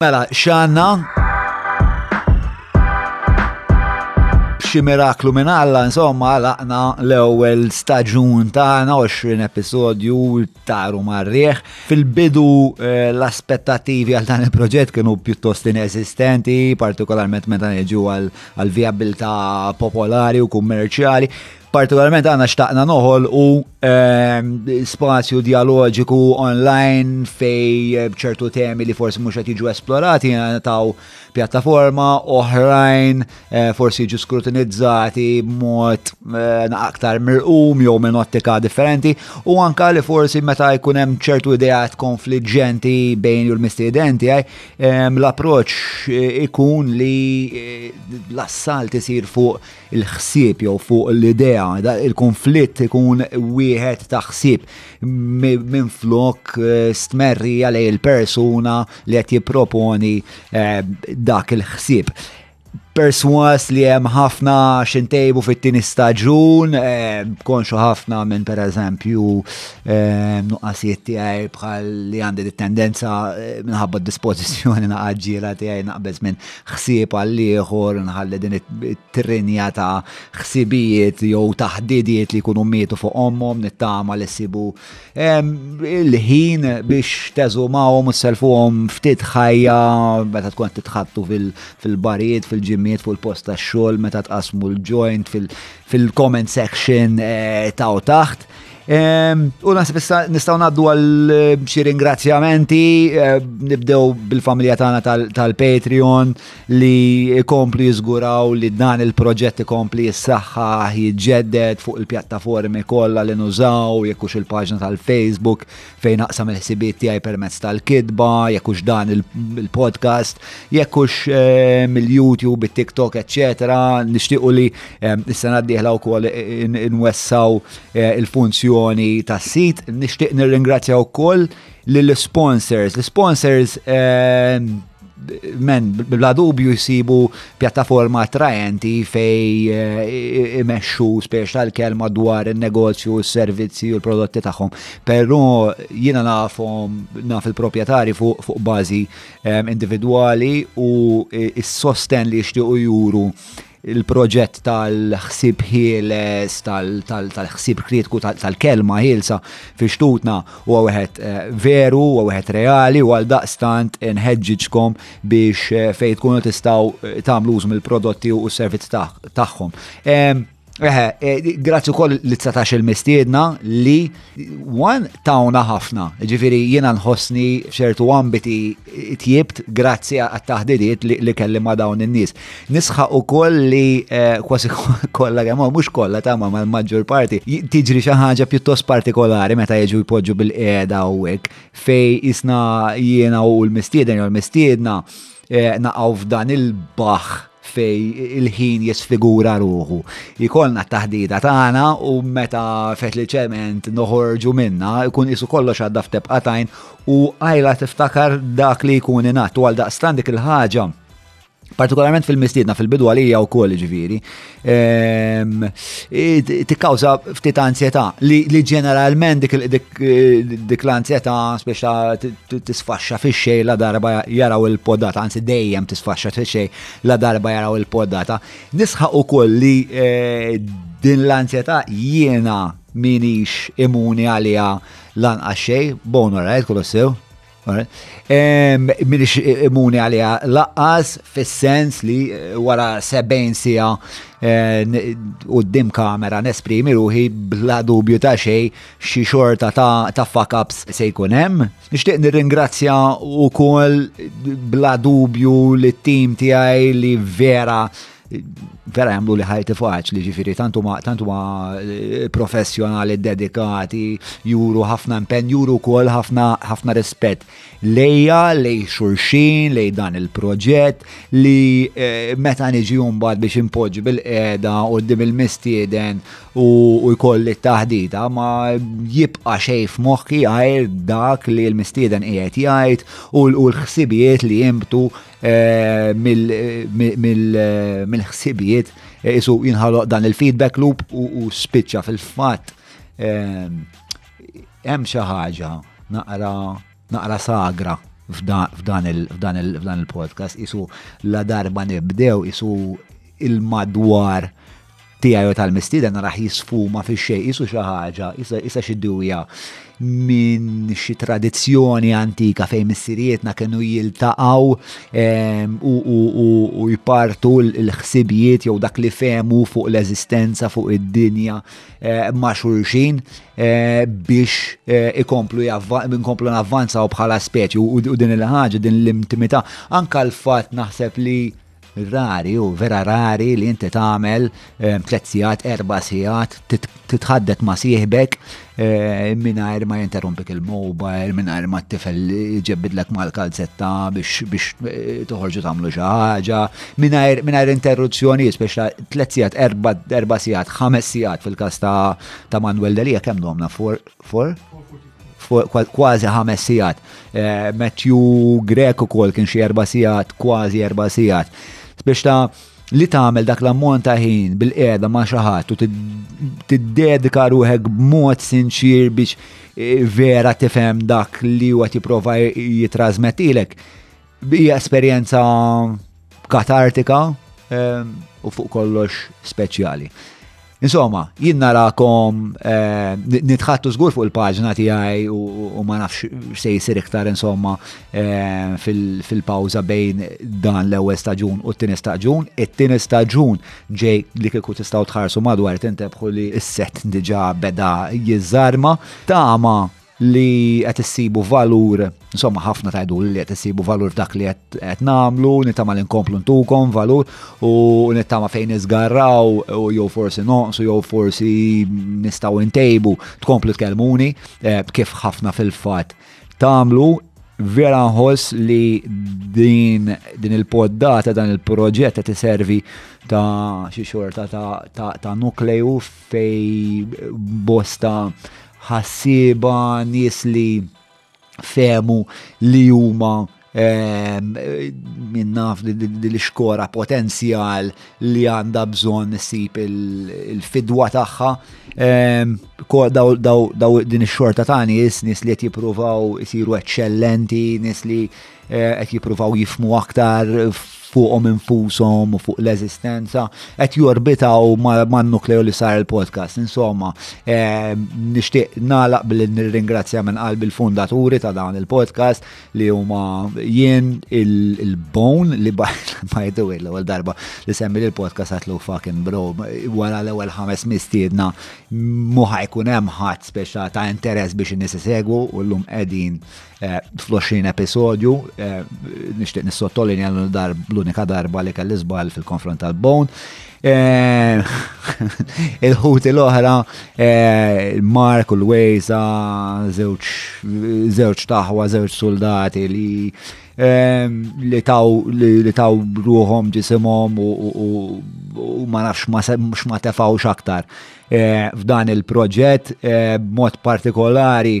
Mela, xanna? Xi miraklu minn Alla, insomma, laqna l-ewwel staġun tagħna 20 episodju taru marrieħ. Fil-bidu eh, l-aspettativi għal dan il-proġett kienu pjuttost inesistenti, partikolarment meta neġu għal vijabilta popolari u kummerċjali. partikolarment għana xtaqna noħol u ehm, spazju dialogiku online fej eh, ċertu temi li forsi mux jiġu esplorati taw pjattaforma oħrajn eh, forsi jiġu skrutinizzati mod eh, aktar mirqum jew minn ottika differenti u anka li forsi meta jkun hemm ċertu ideat konfliġġenti bejn u l-mistidenti ehm, l-approċ ikun li l-assalt isir fuq il-ħsieb jew fuq l-idea, il-konflitt ikun wieħed ta' ħsieb minn flok eh, stmerri għalej il-persuna li qed jipproponi eh, dak il-ħsieb. Perswas li hemm ħafna xintejbu fit-tieni staġun, eh, konxu ħafna minn pereżempju nuqqasijiet tiegħi bħal li għandi tendenza minħabba d-dispożizzjoni naqaġġiela tiegħi naqbeż minn ħsieb għall-ieħor, nħalli din it-trinja ta' ħsibijiet jew taħdidiet li jkunu mietu fuq ommhom, nittama li sibu il-ħin biex teżumawhom u selfuhom ftit ħajja meta tkun titħattu fil-barijiet, fil-ġimmiet, fuq il-post tax-xogħol, meta tqasmu l-joint fil-comment section eh, ta' taħt. Ehm, u nasib issa nistaw naddu għal eh, xi ringrazzjamenti, eh, nibdew bil-familja tagħna tal-Patreon li ikomplu jiżguraw li dan il-proġett ikompli jissaħħa jiġġedded fuq il-pjattaformi kollha li nużaw, jekk il-paġna tal-Facebook, fejn naqsam il-ħsibiet tiegħi permezz tal-kidba, jekk hux dan il-podcast, jekk hux eh, mill-YouTube, it-TikTok, eċetera, nixtiequ li eh, s-sena d-dieħla wkoll inwessaw eh, il-funzjoni tas-sit, nixtieq nirringrazzja wkoll lill-sponsors. L-sponsors men bla dubju jisibu pjattaforma attraenti fej eh, imexxu spiex tal-kelma dwar il-negozju, il-servizzi u l-prodotti tagħhom. Però jiena nafhom naf il-proprjetari fuq bażi eh, individwali u s-sosten li jixtiequ juru il-proġett tal-ħsib ħieles, tal-ħsib kritiku, tal-kelma ħielsa fi xtutna u għawħet eh, veru, u għawħet reali, u għal daqstant nħedġiġkom biex eh, fejt kunu tistaw eh, tamlu użum il-prodotti u s-servizz tagħhom. Eħe, grazzi koll li t-satax il-mistiedna li One tawna ħafna, ġifiri jiena nħossni ċertu ambiti tjibt grazzi għat-taħdidiet li kelli ma' dawn in-nies. Nisħaq ukoll li eh, kważi kollha kemm mhux kollha ta' ma' mal-maġġor parti tiġri xi ħaġa pjuttost partikolari meta jiġu jpoġġu bil-qiegħda u hekk fej isna jiena u l-mistieden jew l-mistiedna eh, naqgħu f'dan il-baħ fejn il-ħin jisfigura ruħu. Ikollna t-taħdita tagħna u meta feċliċement noħorġu minna, ikun isu kollox għadda f'tebqatajn u għajla tiftakar dak li jkun inat u għal daqstan dik il-ħaġa partikolarment fil-mistiedna fil-bidu għalija u koll ġviri, ehm, tikkawza ftit ansjeta li ġeneralment dik dik l-anzjetà speċa tisfaxxa fix-xej la darba jaraw il-podata, anzi dejjem tisfaxxa fix-xej la darba jaraw il-podata. Nisħaq ukoll li eh, din l-anzjetà jiena minix imuni għaliha lanqax xej, bonu rajt kolossew. Minix imuni għalija laqqas fis-sens li eh, wara 70 sija eh, u d-dim kamera nesprimi ruħi bla dubju ta' xej xi xorta ta' fuck-ups se jkun hemm. Nixtieq nirringrazzja wkoll bla dubju li tim tiegħi li vera vera jamlu li ħajti faċ li ġifiri tantu ma tantu ma eh, professjonali dedikati juru ħafna impen juru kol ħafna ħafna rispett lejja lej xurxin lej dan il-proġett li eh, meta niġi mbagħad biex impoġġi bil-qeda u dim il-mistieden u jkolli t-taħdita ma jibqa xej f'moħħi għajr dak li l-mistieden qiegħed jgħid u l-ħsibijiet li jimbtu Eh, mill-ħsibijiet eh, isu jinħaloq dan il-feedback loop u spiċċa fil-fatt eh, hemm xi ħaġa naqra naqra sagra f'dan il-podcast isu la darba nibdew isu il-madwar tiegħi u tal-mistieden naraħ jisfuma fix-xejn qisu xi ħaġa, issa xi dewja minn xi tradizzjoni antika fejn missirietna kienu jiltaqgħu ehm, u jpartu l-ħsibijiet jew dak li fehmu fuq l-eżistenza fuq id-dinja eh, ma' xulxin eh, biex eh, ikomplu nkomplu navvanzaw bħala speċi u din il-ħaġa din l-intimità anka l-fatt naħseb li Rari u vera rari li inti tagħmel eh, tliet sigħat, erba' sigħat, titħaddet ma' sieħbek eh, mingħajr ma jinterrompik il-mobile, mingħajr ma t-tifel ġebbidlek mal-kalzetta biex eh, toħorġu tagħmlu xi ħaġa, mingħajr interruzzjoni, speċa tliet sigħat, erba' sigħat, ħames sigħat fil-każ ta' Manuel Delia kemm domna for? kważi ħames sigħat. Eh, Matthew Grek ukoll kien xi erba' sigħat, kważi erba' sigħat. Biex ta' li tagħmel dak l-ammont ta' ħin bil-qiegħda ma' xi ħadd u tiddedika ruħek b'mod sinċir biex eh, vera tifhem dak li huwa tipprova jitrasmettilek Bija esperjenza katartika ehm, u fuq kollox speċjali. Insomma, jien narakom eh, nitħattu żgur fuq il-paġna tiegħi u ma nafx se jsir iktar insomma eh, fil-pawża bejn dan l-ewwel staġun u t-tieni staġun. It-tieni staġun ġej li kieku tistgħu tħarsu madwar tintebħu li s-set diġà beda jiżarma. Tama li qed issibu valur, insomma ħafna tajdu li qed issibu valur f'dak li qed nagħmlu, nittama li nkomplu ntukom valur u nittama fejn iżgarraw u jew forsi noqsu jew forsi nistgħu ntejbu tkomplu tkellmuni eh, kif ħafna fil-fatt tagħmlu vera nħoss li din, din il-poddata, dan il-proġett qed iservi ta' xi xorta ta', ta, ta nukleju fej bosta ħassieba nies li femu li huma ehm, minnaf l-iskora potenzjal li għanda bżon sip il-fidwa tagħha. Ehm, daw din ix-xorta ta' nies, nies li qed jippruvaw isiru eċċellenti, nies li Eh, qed jippruvaw jifmu aktar fuqhom infushom u fuq l-eżistenza, qed jorbitaw man-nukleu li sar il-podcast. Insomma, eh, nixtieq nagħlaq billi nirringrazzja minn qalbi l-fundaturi ta' dan il-podcast li huma jien il-bone li ma jdu l-ewwel darba li semmi l-podcast għatlu fucking bro wara l-ewwel ħames mistiedna muħa jkun hemm ħadd speċa ta' interess biex in-nies isegwu u llum qegħdin Eh, fl-20 episodju, eh, nishtiq nissottoli għal dar l-unika darba li kelli zbal fil-konfront tal-bone. Eh, il-ħuti l-oħra, Mark u l-Wejza, zewċ taħwa, zewċ soldati li li taw li taw ruħom ġisimhom u ma nafx ma tefawx aktar. F'dan il-proġett b'mod partikolari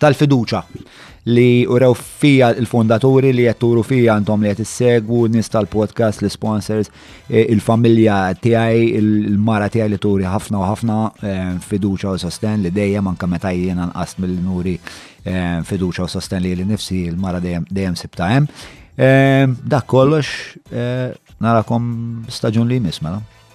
tal-fiduċa li urew fija il-fondaturi li qed turu fija għandhom li qed issegwu nies tal-podcast, l-sponsors, e, il-familja tiegħi, il-mara tiegħi li turi ħafna u ħafna e, fiduċa u sosten li dejjem anke meta jiena nqast mill-nuri e, fiduċa u sosten li li nifsi il-mara dejjem sibta hemm. Dak kollox narakom staġun li jmiss mela.